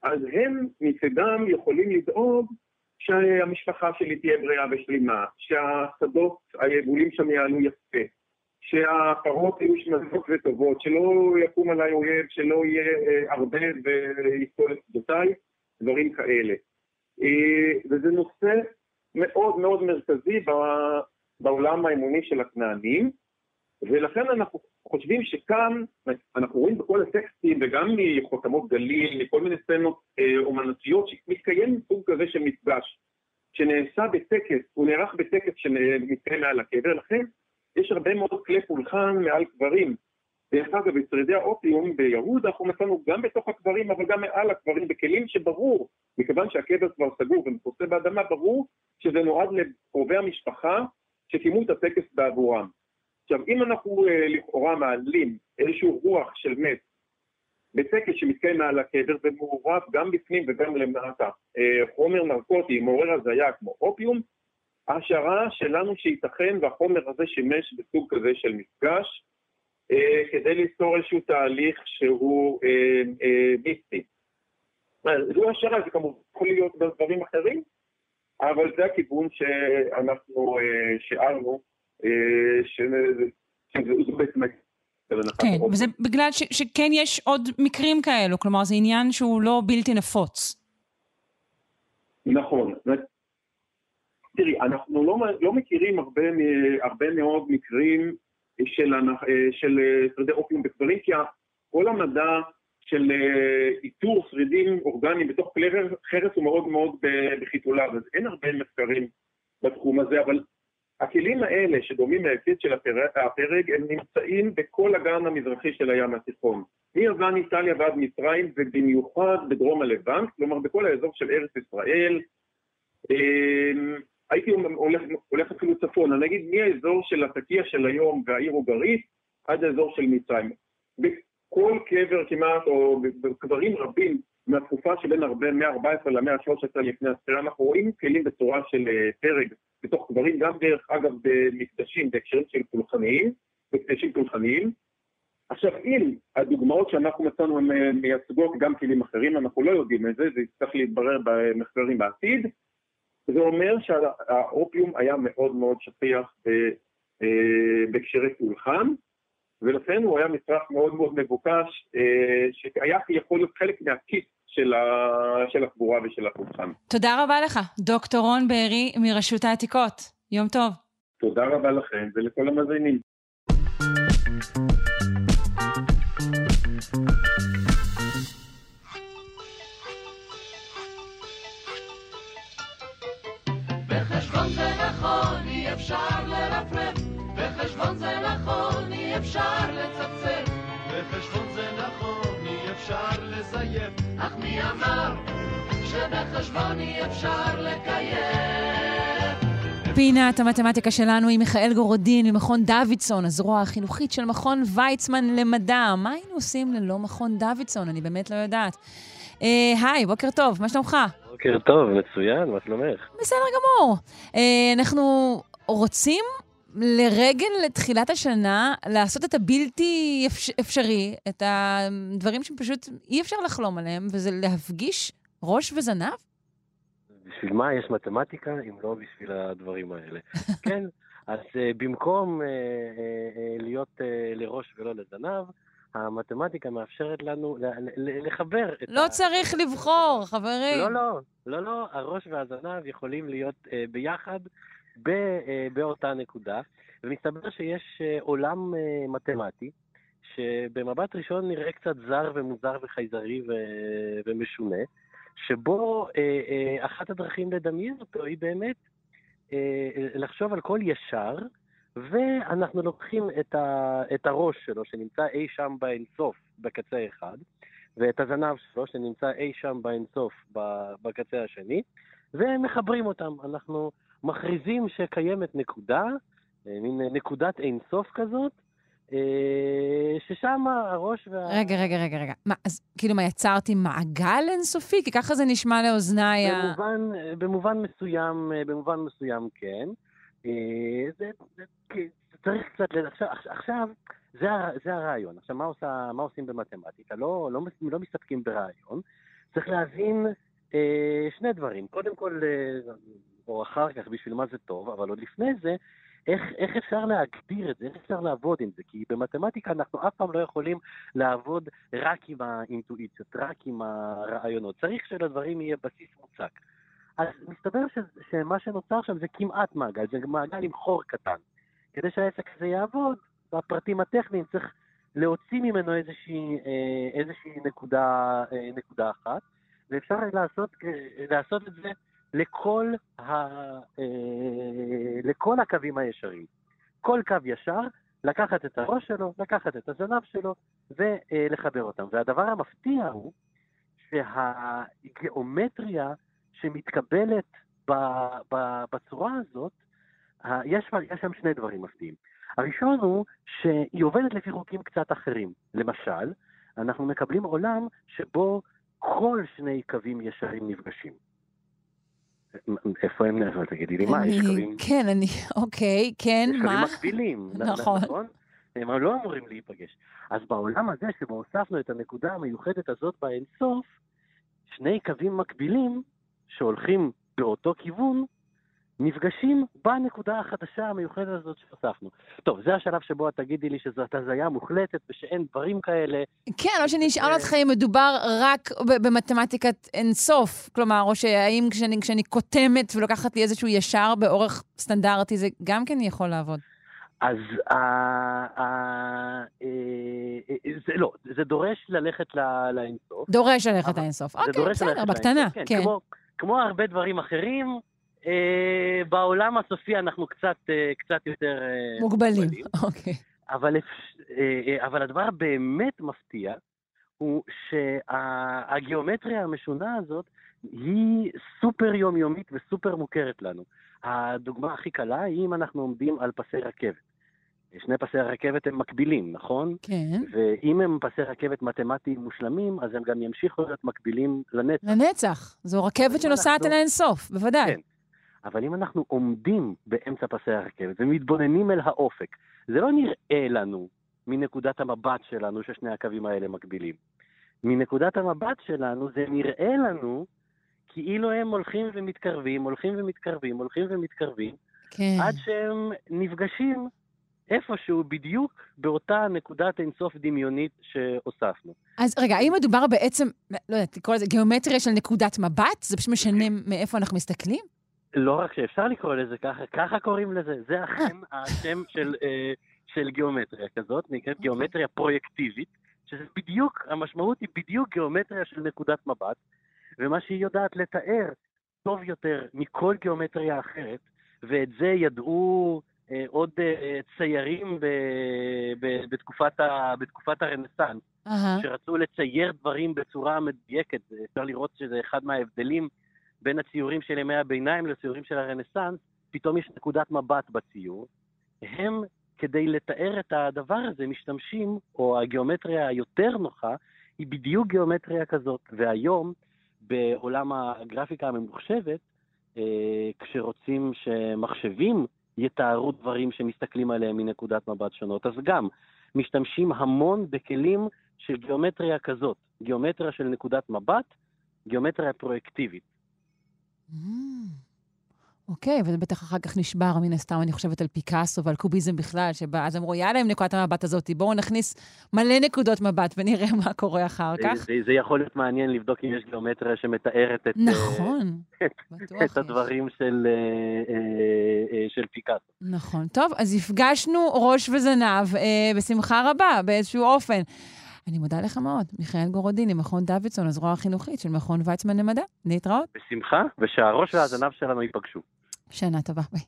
אז הם מצדם יכולים לדאוג שהמשפחה שלי תהיה בריאה ושלימה, שהשדות היבולים שם יעלו יפה, שהפרות יהיו שמזות וטובות, שלא יקום עליי אויב, שלא יהיה אה, הרבה ויסתול את שדותיי, דברים כאלה. אה, וזה נושא מאוד מאוד מרכזי בעולם האמוני של הכנענים, ולכן אנחנו חושבים שכאן, אנחנו רואים בכל הטקסטים וגם מחותמות גליל, מכל מיני סצנות אה, אומנותיות, שמתקיים סוג כזה של מפגש, שנעשה בטקס, הוא נערך בטקס שמתקיים מעל הקבר, לכן יש הרבה מאוד כלי פולחן מעל קברים. דרך אגב, בשרידי האופיום ביהוד אנחנו מצאנו גם בתוך הקברים, אבל גם מעל הקברים, בכלים שברור, מכיוון שהקבר כבר סגור ומכוסה באדמה, ברור שזה נועד לקרובי המשפחה שקיימו את הטקס בעבורם. עכשיו, אם אנחנו אה, לכאורה מעלים איזשהו רוח של מת בטקס שמתקיים מעל הקבר ומעורב גם בפנים וגם למטה, אה, חומר נרקוטי מעורר הזיה כמו אופיום, ההשערה שלנו שייתכן והחומר הזה שימש בסוג כזה של מפגש כדי ליצור איזשהו תהליך שהוא אה, אה, מיסטי. זו השערה, זה כמובן יכול להיות בדברים אחרים, אבל זה הכיוון שאנחנו אה, שאלנו, אה, שזו בעצם... כן, וזה בגלל ש, שכן יש עוד מקרים כאלו, כלומר זה עניין שהוא לא בלתי נפוץ. נכון. תראי, אנחנו לא, לא מכירים הרבה, הרבה מאוד מקרים של, של שרידי אופיום בקברים, כי כל המדע של אה, איתור שרידים אורגניים בתוך כלי חרס הוא מאוד מאוד בחיתוליו, אז אין הרבה מחקרים בתחום הזה, אבל הכלים האלה שדומים להפיץ של הפרג, הם נמצאים בכל הגן המזרחי של הים התיכון. מיוון איטליה ועד מצרים ובמיוחד בדרום הלבנט, כלומר בכל האזור של ארץ ישראל. הייתי הולך, הולך אפילו צפונה, נגיד מהאזור של התקיע של היום והעיר אוגרית עד האזור של מצרים. בכל קבר כמעט, או בקברים רבים מהתקופה שבין המאה ה-14 למאה ה-13 לפני הספירה, אנחנו רואים כלים בצורה של אה, פרק בתוך קברים, גם דרך אגב במקדשים בהקשרים של פולחניים, מקדשים פולחניים. עכשיו, אם הדוגמאות שאנחנו מצאנו הן מייצגות גם כלים אחרים, אנחנו לא יודעים את זה, זה יצטרך להתברר במחקרים בעתיד, זה אומר שהאופיום היה מאוד מאוד שכיח אה, בהקשרי פולחן, ולכן הוא היה מצרך מאוד מאוד מבוקש, אה, שהיה יכול להיות חלק מהכיס של, ה... של הקבורה ושל הפולחן. תודה רבה לך, דוקטור רון בארי מרשות העתיקות. יום טוב. תודה רבה לכם ולכל המאזינים. בחשבון זה נכון, אי אפשר לרפרף. בחשבון זה נכון, אי אפשר לצפצף. בחשבון זה נכון, אי אפשר לזייף. אך מי אמר שבחשבון אי אפשר לקיים? פינת המתמטיקה שלנו היא מיכאל גורודין ממכון דוידסון, הזרוע החינוכית של מכון ויצמן למדע. מה היינו עושים ללא מכון דוידסון? אני באמת לא יודעת. אה, היי, בוקר טוב, מה שלומך? בוקר טוב, מצוין, מה שלומך? בסדר גמור. אה, אנחנו רוצים לרגל לתחילת השנה לעשות את הבלתי אפש, אפשרי, את הדברים שפשוט אי אפשר לחלום עליהם, וזה להפגיש ראש וזנב? בשביל מה יש מתמטיקה אם לא בשביל הדברים האלה? כן, אז uh, במקום uh, uh, להיות uh, לראש ולא לזנב, המתמטיקה מאפשרת לנו לחבר את לא ה... צריך לבחור, חברים. לא, לא, לא, לא, הראש והזנב יכולים להיות uh, ביחד ב, uh, באותה נקודה, ומסתבר שיש uh, עולם uh, מתמטי, שבמבט ראשון נראה קצת זר ומוזר וחייזרי ו... ומשונה, שבו אה, אה, אחת הדרכים לדמיין אותו היא באמת אה, לחשוב על כל ישר, ואנחנו לוקחים את, ה, את הראש שלו, שנמצא אי שם באינסוף, בקצה אחד, ואת הזנב שלו, שנמצא אי שם באינסוף, בקצה השני, ומחברים אותם. אנחנו מכריזים שקיימת נקודה, אה, מין נקודת אינסוף כזאת, אה, ששם הראש וה... רגע, רגע, רגע, רגע. מה, אז כאילו מה, יצרתי מעגל אינסופי? כי ככה זה נשמע לאוזניי. במובן, במובן מסוים, במובן מסוים כן. אה, זה, זה, זה צריך קצת... עכשיו, עכשיו זה, זה הרעיון. עכשיו, מה, עושה, מה עושים במתמטיקה? לא, לא, לא מסתפקים ברעיון. צריך להבין אה, שני דברים. קודם כל, אה, או אחר כך, בשביל מה זה טוב, אבל עוד לפני זה, איך, איך אפשר להגדיר את זה, איך אפשר לעבוד עם זה? כי במתמטיקה אנחנו אף פעם לא יכולים לעבוד רק עם האינטואיציות, רק עם הרעיונות. צריך שלדברים יהיה בסיס מוצק. אז מסתבר ש, שמה שנוצר שם זה כמעט מעגל, זה מעגל עם חור קטן. כדי שהעסק הזה יעבוד, בפרטים הטכניים צריך להוציא ממנו איזושהי, אה, איזושהי נקודה, אה, נקודה אחת, ואפשר לעשות, לעשות את זה לכל, ה, אה, לכל הקווים הישרים. כל קו ישר, לקחת את הראש שלו, לקחת את הזנב שלו ולחבר אותם. והדבר המפתיע הוא שהגיאומטריה שמתקבלת ב, ב, בצורה הזאת, יש, יש שם שני דברים מפתיעים. הראשון הוא שהיא עובדת לפי חוקים קצת אחרים. למשל, אנחנו מקבלים עולם שבו כל שני קווים ישרים נפגשים. איפה הם נעזרו? תגידי לי, מה, יש קווים... כן, אני, אוקיי, כן, מה? יש קווים מקבילים. נכון. נכון? הם לא אמורים להיפגש. אז בעולם הזה, שבו הוספנו את הנקודה המיוחדת הזאת באינסוף, שני קווים מקבילים שהולכים באותו כיוון, נפגשים בנקודה החדשה המיוחדת הזאת שהוספנו. טוב, זה השלב שבו את תגידי לי שזאת הזיה מוחלטת ושאין דברים כאלה. כן, או שאני אשאל אותך אם מדובר רק במתמטיקת אינסוף. כלומר, או שהאם כשאני, כשאני קוטמת ולוקחת לי איזשהו ישר באורך סטנדרטי, זה גם כן יכול לעבוד. אז זה לא, זה דורש ללכת לאינסוף. דורש ללכת לאינסוף. אוקיי, בסדר, בקטנה, כן. כמו הרבה דברים אחרים, אה, בעולם הסופי אנחנו קצת, אה, קצת יותר... אה, מוגבלים, אוקיי. אבל, אבל הדבר הבאמת מפתיע הוא שהגיאומטריה המשונה הזאת היא סופר יומיומית וסופר מוכרת לנו. הדוגמה הכי קלה היא אם אנחנו עומדים על פסי רכבת. שני פסי הרכבת הם מקבילים, נכון? כן. ואם הם פסי רכבת מתמטיים מושלמים, אז הם גם ימשיכו להיות מקבילים לנצח. לנצח. זו רכבת שנוסעת אל האינסוף, בוודאי. כן. אבל אם אנחנו עומדים באמצע פסי הרכבת ומתבוננים אל האופק, זה לא נראה לנו מנקודת המבט שלנו ששני הקווים האלה מקבילים. מנקודת המבט שלנו זה נראה לנו כאילו הם הולכים ומתקרבים, הולכים ומתקרבים, הולכים ומתקרבים, כן. עד שהם נפגשים איפשהו בדיוק באותה נקודת אינסוף דמיונית שהוספנו. אז רגע, האם מדובר בעצם, לא יודעת, לקרוא לזה גיאומטריה של נקודת מבט? זה פשוט משנה מאיפה אנחנו מסתכלים? לא רק שאפשר לקרוא לזה ככה, ככה קוראים לזה. זה אכן השם של, אה, של גיאומטריה כזאת, נקראת גיאומטריה פרויקטיבית, שזה בדיוק, המשמעות היא בדיוק גיאומטריה של נקודת מבט, ומה שהיא יודעת לתאר טוב יותר מכל גיאומטריה אחרת, ואת זה ידעו אה, עוד אה, ציירים ב, ב, בתקופת, ה, בתקופת הרנסאנס, אהה. שרצו לצייר דברים בצורה מדויקת. אפשר לראות שזה אחד מההבדלים בין הציורים של ימי הביניים לציורים של הרנסאנס, פתאום יש נקודת מבט בציור. הם, כדי לתאר את הדבר הזה, משתמשים, או הגיאומטריה היותר נוחה, היא בדיוק גיאומטריה כזאת. והיום, בעולם הגרפיקה הממוחשבת, אה, כשרוצים שמחשבים יתארו דברים שמסתכלים עליהם מנקודת מבט שונות, אז גם משתמשים המון בכלים של גיאומטריה כזאת, גיאומטריה של נקודת מבט, גיאומטריה פרויקטיבית. אוקיי, וזה בטח אחר כך נשבר, מן הסתם, אני חושבת על פיקאסו ועל קוביזם בכלל, שאז אמרו, יאללה, עם נקודת המבט הזאת, בואו נכניס מלא נקודות מבט ונראה מה קורה אחר כך. זה, זה יכול להיות מעניין לבדוק אם יש גיאומטריה שמתארת את, נכון, אה, בטוח את. הדברים של, אה, אה, של פיקאסו. נכון. טוב, אז הפגשנו ראש וזנב בשמחה רבה, באיזשהו אופן. אני מודה לך מאוד, מיכאל גורודיני, מכון דוידסון, הזרוע החינוכית של מכון ויצמן למדע. להתראות. בשמחה, ושהראש והזנב שלנו ייפגשו. שנה טובה, ביי.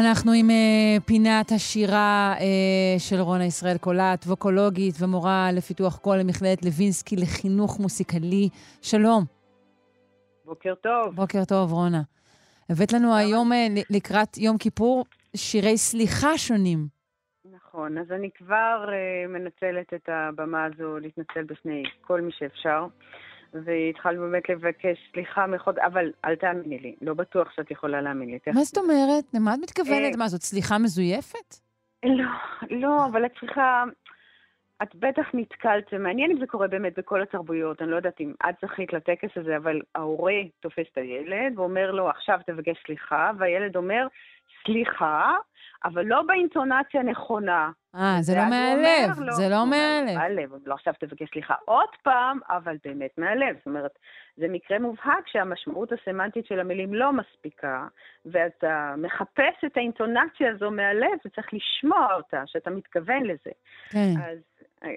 אנחנו עם uh, פינת השירה uh, של רונה ישראל קולט, ווקולוגית ומורה לפיתוח קול למכללת לוינסקי לחינוך מוסיקלי. שלום. בוקר טוב. בוקר טוב, רונה. הבאת לנו היום uh, לקראת יום כיפור שירי סליחה שונים. נכון, אז אני כבר uh, מנצלת את הבמה הזו להתנצל בפני כל מי שאפשר, והתחלנו באמת לבקש סליחה מחוד... אבל אל תאמיני לי, לא בטוח שאת יכולה להאמין לי. מה זאת אומרת? למה את מתכוונת? אה, מה, זאת סליחה מזויפת? לא, לא, אבל את צריכה... את בטח נתקלת, זה מעניין אם זה קורה באמת בכל התרבויות, אני לא יודעת אם את זכית לטקס הזה, אבל ההורה תופס את הילד ואומר לו, עכשיו תבקש סליחה, והילד אומר, סליחה, אבל לא באינטונציה נכונה. אה, זה לא מהלב, לו- זה לא מהלב. מהלב, לא עכשיו תבקש סליחה עוד פעם, אבל באמת מהלב. זאת אומרת, זה מקרה מובהק שהמשמעות הסמנטית של המילים לא מספיקה, ואתה מחפש את האינטונציה הזו מהלב, וצריך לשמוע אותה, שאתה מתכוון לזה. כן. אז,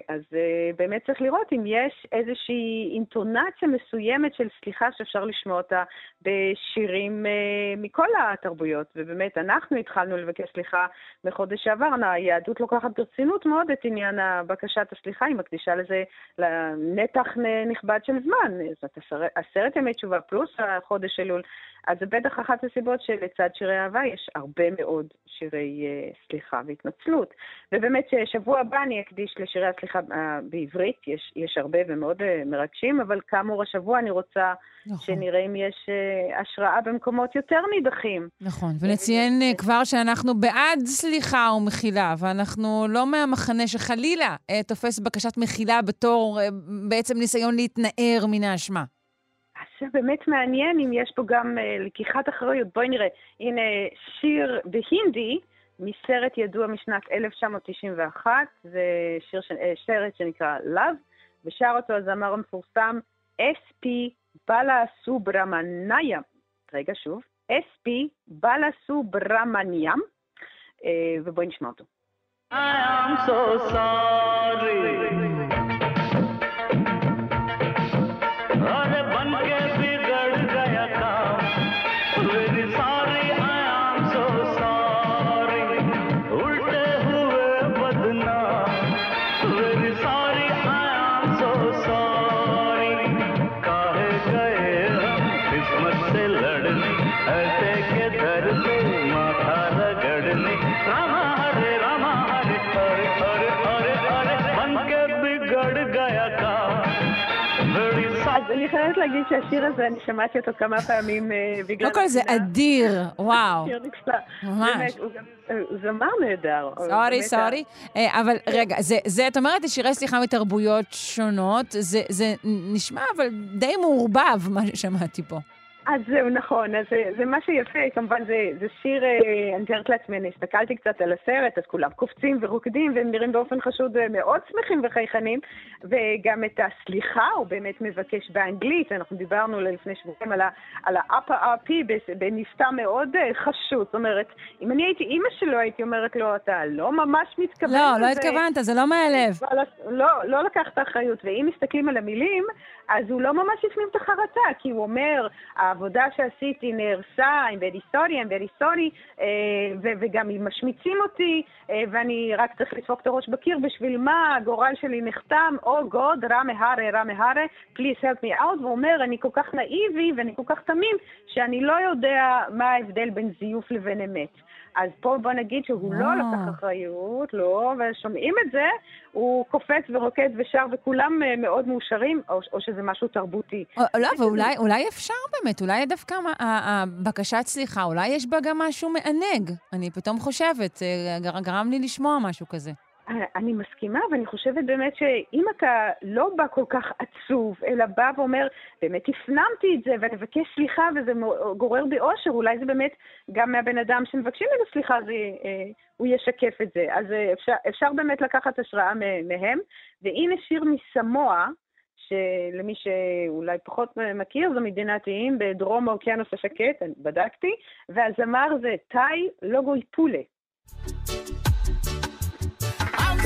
אז uh, באמת צריך לראות אם יש איזושהי אינטונציה מסוימת של סליחה שאפשר לשמוע אותה בשירים uh, מכל התרבויות. ובאמת, אנחנו התחלנו לבקש סליחה בחודש שעבר, היהדות לוקחת ברצינות מאוד את עניין בקשת הסליחה, היא מקדישה לזה לנתח נכבד של זמן. זאת עשרת, עשרת ימי תשובה פלוס החודש אלול. אז זה בטח אחת הסיבות שלצד שירי אהבה יש הרבה מאוד שירי uh, סליחה והתנצלות. ובאמת ששבוע הבא אני אקדיש לשירי הסליחה uh, בעברית, יש, יש הרבה ומאוד uh, מרגשים, אבל כאמור השבוע אני רוצה נכון. שנראה אם יש uh, השראה במקומות יותר נידחים. נכון, ונציין אה, כבר שאנחנו בעד סליחה ומחילה, ואנחנו לא מהמחנה שחלילה אה, תופס בקשת מחילה בתור אה, בעצם ניסיון להתנער מן האשמה. זה באמת מעניין אם יש פה גם uh, לקיחת אחריות. בואי נראה, הנה שיר בהינדי מסרט ידוע משנת 1991, זה שיר ש... אה, סרט שנקרא Love, ושר אותו הזמר המפורסם SP בלה סוברמניאם. רגע, שוב, SP בלה סוברמניאם, אה, ובואי נשמע אותו. I am so sorry. להגיד שהשיר הזה, אני שמעתי אותו כמה פעמים אה, בגלל... קודם כל זה. אדיר, וואו. שיר נפלא. ממש. אה, זמר נהדר. סורי, סורי. אה, אבל רגע, זה, את אומרת, זה שירי סליחה מתרבויות שונות, זה נשמע אבל די מעורבב, מה ששמעתי פה. אז זהו, נכון. אז זה, זה מה שיפה, כמובן זה, זה שיר, אה, אני מתארת לעצמי, אני הסתכלתי קצת על הסרט, אז כולם קופצים ורוקדים, והם נראים באופן חשוד אה, מאוד שמחים וחייכנים, וגם את הסליחה הוא באמת מבקש באנגלית, אנחנו דיברנו לפני שבועיים על ה- על ה-upper RP בס- בנפתע מאוד אה, חשוד. זאת אומרת, אם אני הייתי אימא שלו, הייתי אומרת לו, אתה לא ממש מתכוון לא, לזה. לא התכוונת, זה לא מהלב. לא, לא לקח את האחריות. ואם מסתכלים על המילים, אז הוא לא ממש הפנים את החרטה, כי הוא אומר, העבודה שעשיתי נהרסה, I'm very sorry, I'm very sorry, וגם אם משמיצים אותי, אה, ואני רק צריך לדפוק את הראש בקיר, בשביל מה הגורל שלי נחתם, או גוד, רע מהרה, רע מהרה, please help me out, והוא אומר, אני כל כך נאיבי ואני כל כך תמים, שאני לא יודע מה ההבדל בין זיוף לבין אמת. אז פה בוא נגיד שהוא לא אה. לקח אחריות, לא, ושומעים את זה, הוא קופץ ורוקד ושר וכולם אה, מאוד מאושרים, או, או שזה משהו תרבותי. או- לא, ואולי אולי אפשר באמת, אולי דווקא הבקשת סליחה, אולי יש בה גם משהו מענג. אני פתאום חושבת, אה, גר- גרם לי לשמוע משהו כזה. אה, אני מסכימה, ואני חושבת באמת שאם אתה לא בא כל כך עצוב, אלא בא ואומר, באמת הפנמתי את זה, ואני מבקש סליחה, וזה גורר בי אושר, אולי זה באמת גם מהבן אדם שמבקשים ממנו סליחה, זה, אה, הוא ישקף את זה. אז אה, אפשר, אפשר באמת לקחת השראה מהם. והנה שיר מסמואה, שלמי שאולי פחות מכיר, זו מדינת איים בדרום האוקיינוס השקט, בדקתי, והזמר זה טאי לוגוי פולה.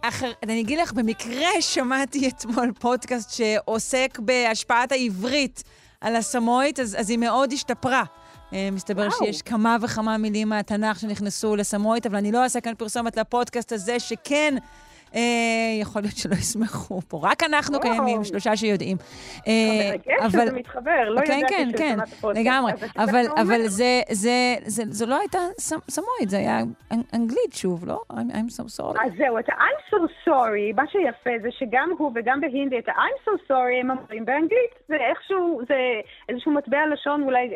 אחר, אני אגיד לך, במקרה שמעתי אתמול פודקאסט שעוסק בהשפעת העברית על הסמואית, אז, אז היא מאוד השתפרה. אה, מסתבר וואו. שיש כמה וכמה מילים מהתנ"ך שנכנסו לסמואית, אבל אני לא אעשה כאן פרסומת לפודקאסט הזה, שכן, אה, יכול להיות שלא יסמכו פה. רק אנחנו וואו. קיימים, שלושה שיודעים. אה, מרגש שזה מתחבר, לא כן, ידעתי כן, כן, ששמעת פודקאסט. לגמרי. אבל זה, זה, זה, זו לא הייתה סמ- סמואית, זה היה אנ- אנגלית שוב, לא? I'm, I'm so sorry. אז זהו, את ה-I'm so sorry, מה שיפה זה שגם הוא וגם בהינדי את ה-I'm so sorry הם אומרים באנגלית. זה איכשהו, זה איזשהו מטבע לשון אולי...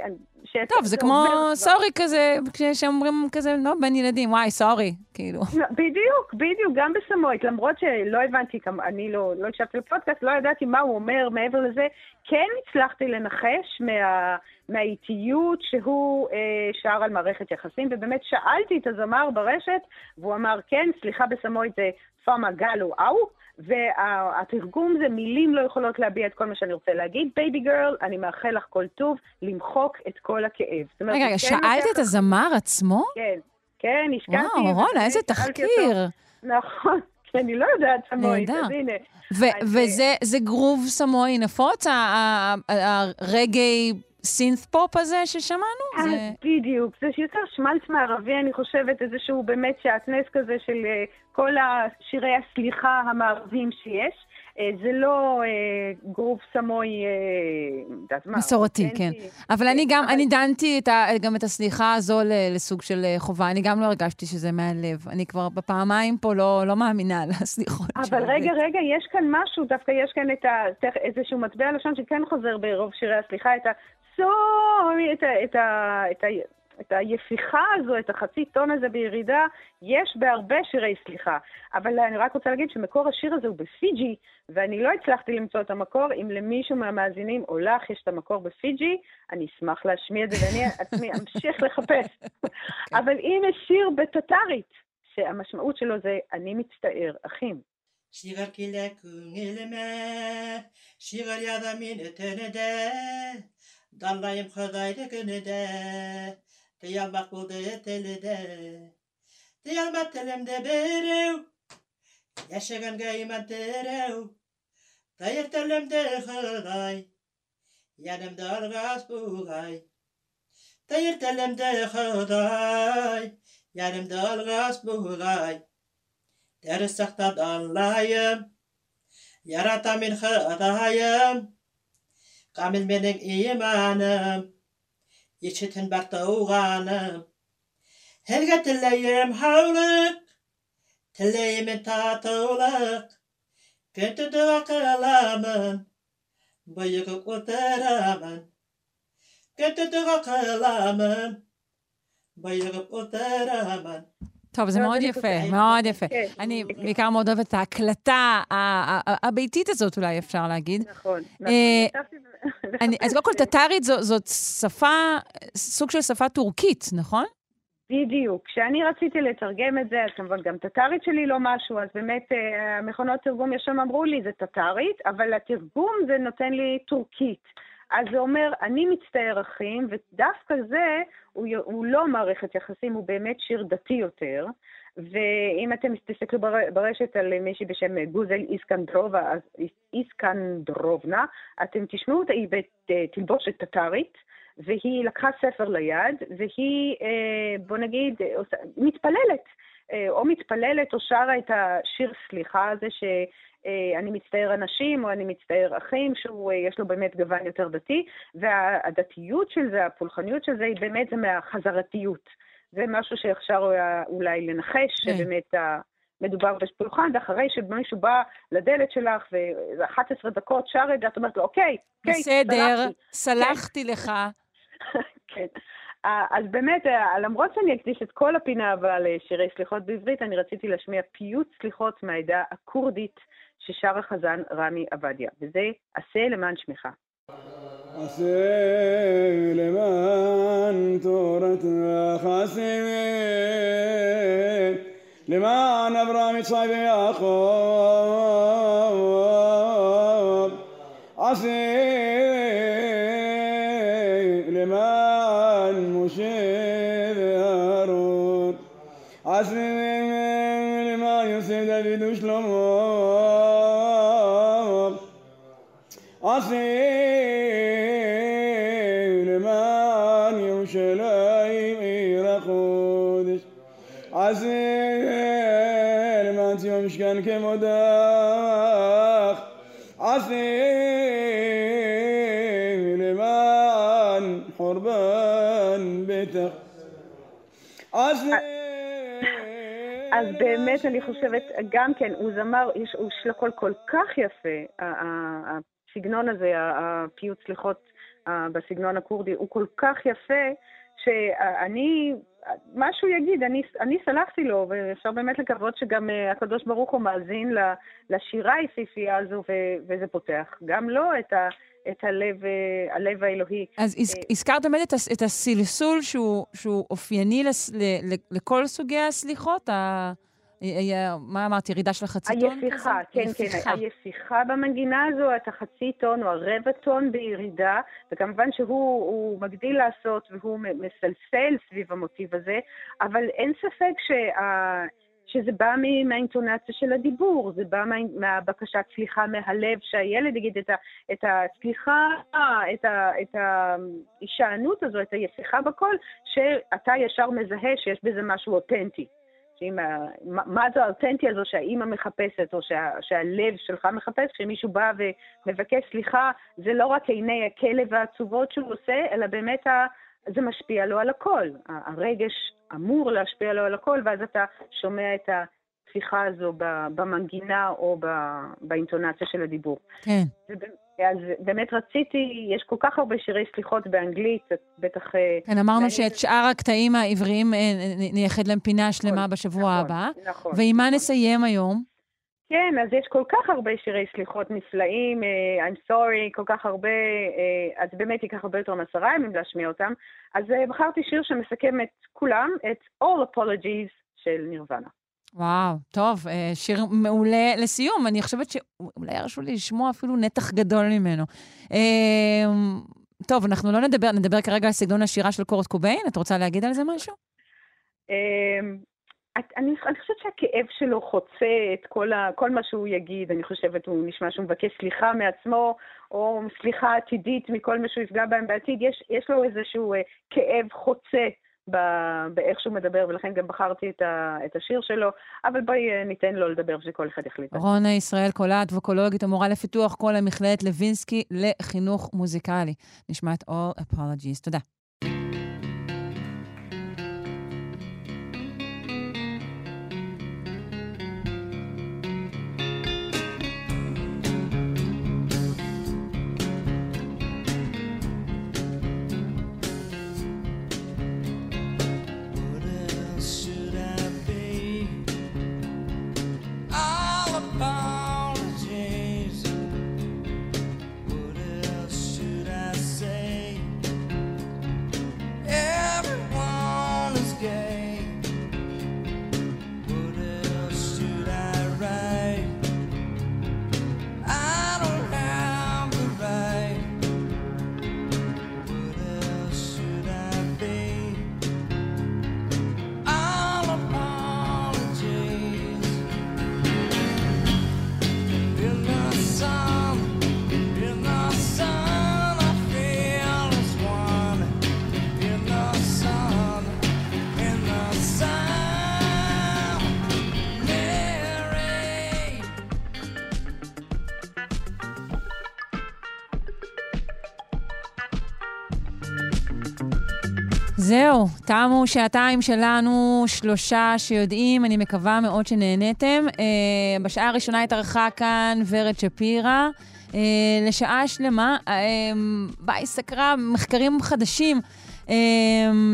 טוב, זה כמו. סורי כזה, כשאומרים כזה, לא, בין ילדים, וואי, סורי, כאילו. לא, בדיוק, בדיוק, גם בסמואית, למרות שלא הבנתי, אני לא, לא הקשבתי לפודקאסט, לא ידעתי מה הוא אומר מעבר לזה, כן הצלחתי לנחש מה, מהאיטיות שהוא אה, שר על מערכת יחסים, ובאמת שאלתי את הזמר ברשת, והוא אמר, כן, סליחה בסמואית זה fa'amagalo a'u, והתרגום זה מילים לא יכולות להביע את כל מה שאני רוצה להגיד. Baby girl, אני מאחל לך כל טוב, למחוק את כל הכאב. אומרת, רגע, רגע, כן שאלת את הזמר עצמו? כן, כן, השקעתי. וואו, רונה, איזה. תחקיר. נכון, אני לא יודעת סמואית, נהדר. אז הנה. וזה זה גרוב סמואי נפוץ, הרגעי סינת' פופ הזה ששמענו? אז זה... בדיוק, זה יותר שמלץ מערבי, אני חושבת, איזשהו באמת שעטנז כזה של אה, כל השירי הסליחה המערביים שיש. אה, זה לא אה, גרוב סמוי, אה, מסורתי, כן. אבל אני גם, אבל- אני דנתי את ה, גם את הסליחה הזו לסוג של אה, חובה. אני גם לא הרגשתי שזה מהלב. אני כבר בפעמיים פה לא, לא מאמינה לסליחות אבל של רגע. רגע, יש כאן משהו, דווקא יש כאן את ה... איזשהו מטבע לשון שכן חוזר ברוב שירי הסליחה, את למצוא את, ה, את, ה, את, ה, את היפיכה הזו, את החצי טון הזה בירידה, יש בהרבה שירי סליחה. אבל אני רק רוצה להגיד שמקור השיר הזה הוא בפיג'י, ואני לא הצלחתי למצוא את המקור. אם למישהו מהמאזינים או לך יש את המקור בפיג'י, אני אשמח להשמיע את זה, ואני עצמי אמשיך לחפש. אבל אם יש שיר בטטרית, שהמשמעות שלו זה "אני מצטער, אחים". Shigar kile kung ilme, shigar yada min etenede, Данлайым Хоҙайҙы көнөдә, Тыялмаҡ булды теледә. Тыялмаҡ телемде береү, Йәшәгәнгә иман терәү, Тайыр телемде Хоҙай, Йәнемде арғас буғай. Тайыр телемде Хоҙай, Йәнемде арғас буғай. Дәрес саҡтан аңлайым, Ярата мин Хоҙайым, Gamil mening imanim, içitin bir doğanım. Helge tilleyim havlık, tilleyim tatılık. Kötü dua kılamın, bıyıkık oturamın. Kötü dua kılamın, bıyıkıp. טוב, זה לא, מאוד יפה. מאוד יפה. כן, אני כן. בעיקר מאוד אוהבת את ההקלטה הביתית הזאת, אולי אפשר להגיד. נכון, נכון. אה, אז קודם כל, טטרית זאת שפה, סוג של שפה טורקית, נכון? בדיוק. כשאני רציתי לתרגם את זה, אז כמובן גם טטרית שלי לא משהו, אז באמת אה, המכונות תרגום ישר אמרו לי, זה טטרית, אבל התרגום זה נותן לי טורקית. אז זה אומר, אני מצטער אחים, ודווקא זה, הוא, הוא לא מערכת יחסים, הוא באמת שיר דתי יותר. ואם אתם תסתכלו בר- ברשת על מישהי בשם גוזל איסקנדרובה, איסקנדרובנה, אתם תשמעו אותה, היא בתלבושת טטרית, והיא לקחה ספר ליד, והיא, אה, בוא נגיד, מתפללת. אה, או מתפללת או שרה את השיר סליחה הזה שאני מצטער אנשים או אני מצטער אחים, שיש לו באמת גוון יותר דתי, והדתיות של זה, הפולחניות של זה, היא באמת זה מהחזרתיות. זה משהו שאפשר אולי לנחש, כן. שבאמת ה- מדובר בפולחן, ואחרי שמישהו בא לדלת שלך ו-11 דקות שר את זה, את אומרת לו, אוקיי, אוקיי, בסדר, סלחתי." סלחתי לך. כן. אה, אז באמת, אה, למרות שאני אקדיש את כל הפינה הבאה לשירי סליחות בעברית, אני רציתי להשמיע פיוט סליחות מהעדה הכורדית ששר החזן רמי עבדיה, וזה עשה למען שמך. עשה למען תורת החסד, למען אברהם יצחק ויעקב, עשה ציון משכן כמודך, עשה למען חורבן ביתך, עשה אז באמת אני חושבת, גם כן, הוא זמר, יש, יש לו קול כל כך יפה, הסגנון הזה, הפיוט סליחות בסגנון הכורדי, הוא כל כך יפה, שאני, מה שהוא יגיד, אני, אני סלחתי לו, ואפשר באמת לקוות שגם אה, הקדוש ברוך הוא מאזין לשירה היפהפייה הזו, ו- וזה פותח גם לו את, ה, את הלב, אה, הלב האלוהי. אז הז- הזכרת באמת את את הסלסול שהוא שהוא אופייני לס- ל- ל- לכל סוגי הסליחות? ה- מה אמרת, ירידה של החצי טון? היפיכה? כן, יפיכה. כן, היפיכה במנגינה הזו, את החצי טון או הרבע טון בירידה, וכמובן שהוא הוא מגדיל לעשות והוא מסלסל סביב המוטיב הזה, אבל אין ספק שה... שזה בא מהאינטונציה של הדיבור, זה בא מה, מהבקשת סליחה מהלב, שהילד יגיד את, ה, את הסליחה, את, ה, את ההישענות הזו, את היפיכה בקול, שאתה ישר מזהה שיש בזה משהו אותנטי. שאם, ה- מה מה זה האותנטי הזו שהאימא מחפשת, או שה, שהלב שלך מחפש, כשמישהו בא ומבקש סליחה, זה לא רק עיני הכלב העצובות שהוא עושה, אלא באמת ה, זה משפיע לו על הכל. ה- הרגש אמור להשפיע לו על הכל, ואז אתה שומע את הטפיחה הזו ב- במנגינה או באינטונציה של הדיבור. כן. אז באמת רציתי, יש כל כך הרבה שירי סליחות באנגלית, את בטח... אה, כן, אמרנו מעניין שאת שאר הקטעים העבריים אה, נייחד להם פינה שלמה בשבוע הבא. נכון. ועם מה נסיים היום? כן, אז יש כל כך הרבה שירי סליחות נפלאים, אה, I'm sorry, כל כך הרבה, אה, אז באמת ייקח הרבה יותר מעשרה ימים להשמיע אותם. אז אה, בחרתי שיר שמסכם את כולם, את All Apologies של נירוונה. וואו, טוב, אה, שיר מעולה לסיום. אני חושבת שאולי ירשו לי לשמוע אפילו נתח גדול ממנו. אה, טוב, אנחנו לא נדבר, נדבר כרגע על סגנון השירה של קורת קוביין. את רוצה להגיד על זה משהו? את- אני, אני חושבת שהכאב שלו חוצה את כל, ה, כל מה שהוא יגיד. אני חושבת, הוא נשמע שהוא מבקש סליחה מעצמו, או סליחה עתידית מכל מה שהוא יפגע בהם בעתיד. יש, יש לו איזשהו אה, כאב חוצה באיך שהוא מדבר, ולכן גם בחרתי את, ה, את השיר שלו. אבל בואי אה, ניתן לו לדבר ושכל אחד יחליט. רונה ישראל קולט, ווקולוגית, המורה לפיתוח קול המכללת לוינסקי לחינוך מוזיקלי. נשמע את All Apologies. תודה. זהו, תמו שעתיים שלנו, שלושה שיודעים, אני מקווה מאוד שנהניתם. אה, בשעה הראשונה התארחה כאן ורד שפירא. אה, לשעה שלמה, אה, בה היא סקרה מחקרים חדשים אה,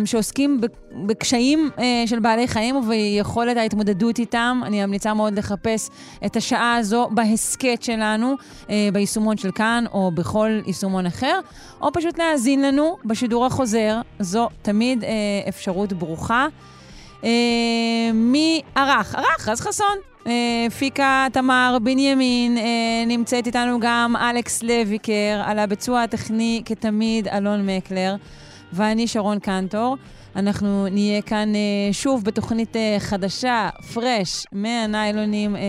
שעוסקים ב- בקשיים אה, של בעלי חיים וביכולת ההתמודדות איתם. אני ממליצה מאוד לחפש את השעה הזו בהסכת שלנו, אה, ביישומון של כאן או בכל יישומון אחר, או פשוט להאזין לנו בשידור החוזר. זו תמיד אה, אפשרות ברוכה. מי ערך? ערך, רז חסון. פיקה תמר בנימין, נמצאת איתנו גם אלכס לויקר, על הביצוע הטכני כתמיד אלון מקלר, ואני שרון קנטור. אנחנו נהיה כאן אה, שוב בתוכנית אה, חדשה, פרש, מהניילונים אה,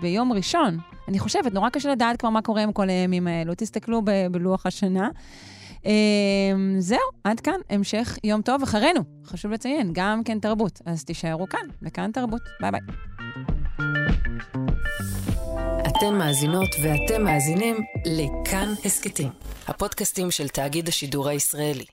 ביום ראשון. אני חושבת, נורא קשה לדעת כבר מה קורה עם כל הימים האלו. תסתכלו ב- בלוח השנה. זהו, עד כאן, המשך יום טוב אחרינו. חשוב לציין, גם כן תרבות. אז תישארו כאן, בכאן תרבות. ביי ביי. אתן מאזינות ואתם מאזינים לכאן הסכתים, הפודקאסטים של תאגיד השידור הישראלי.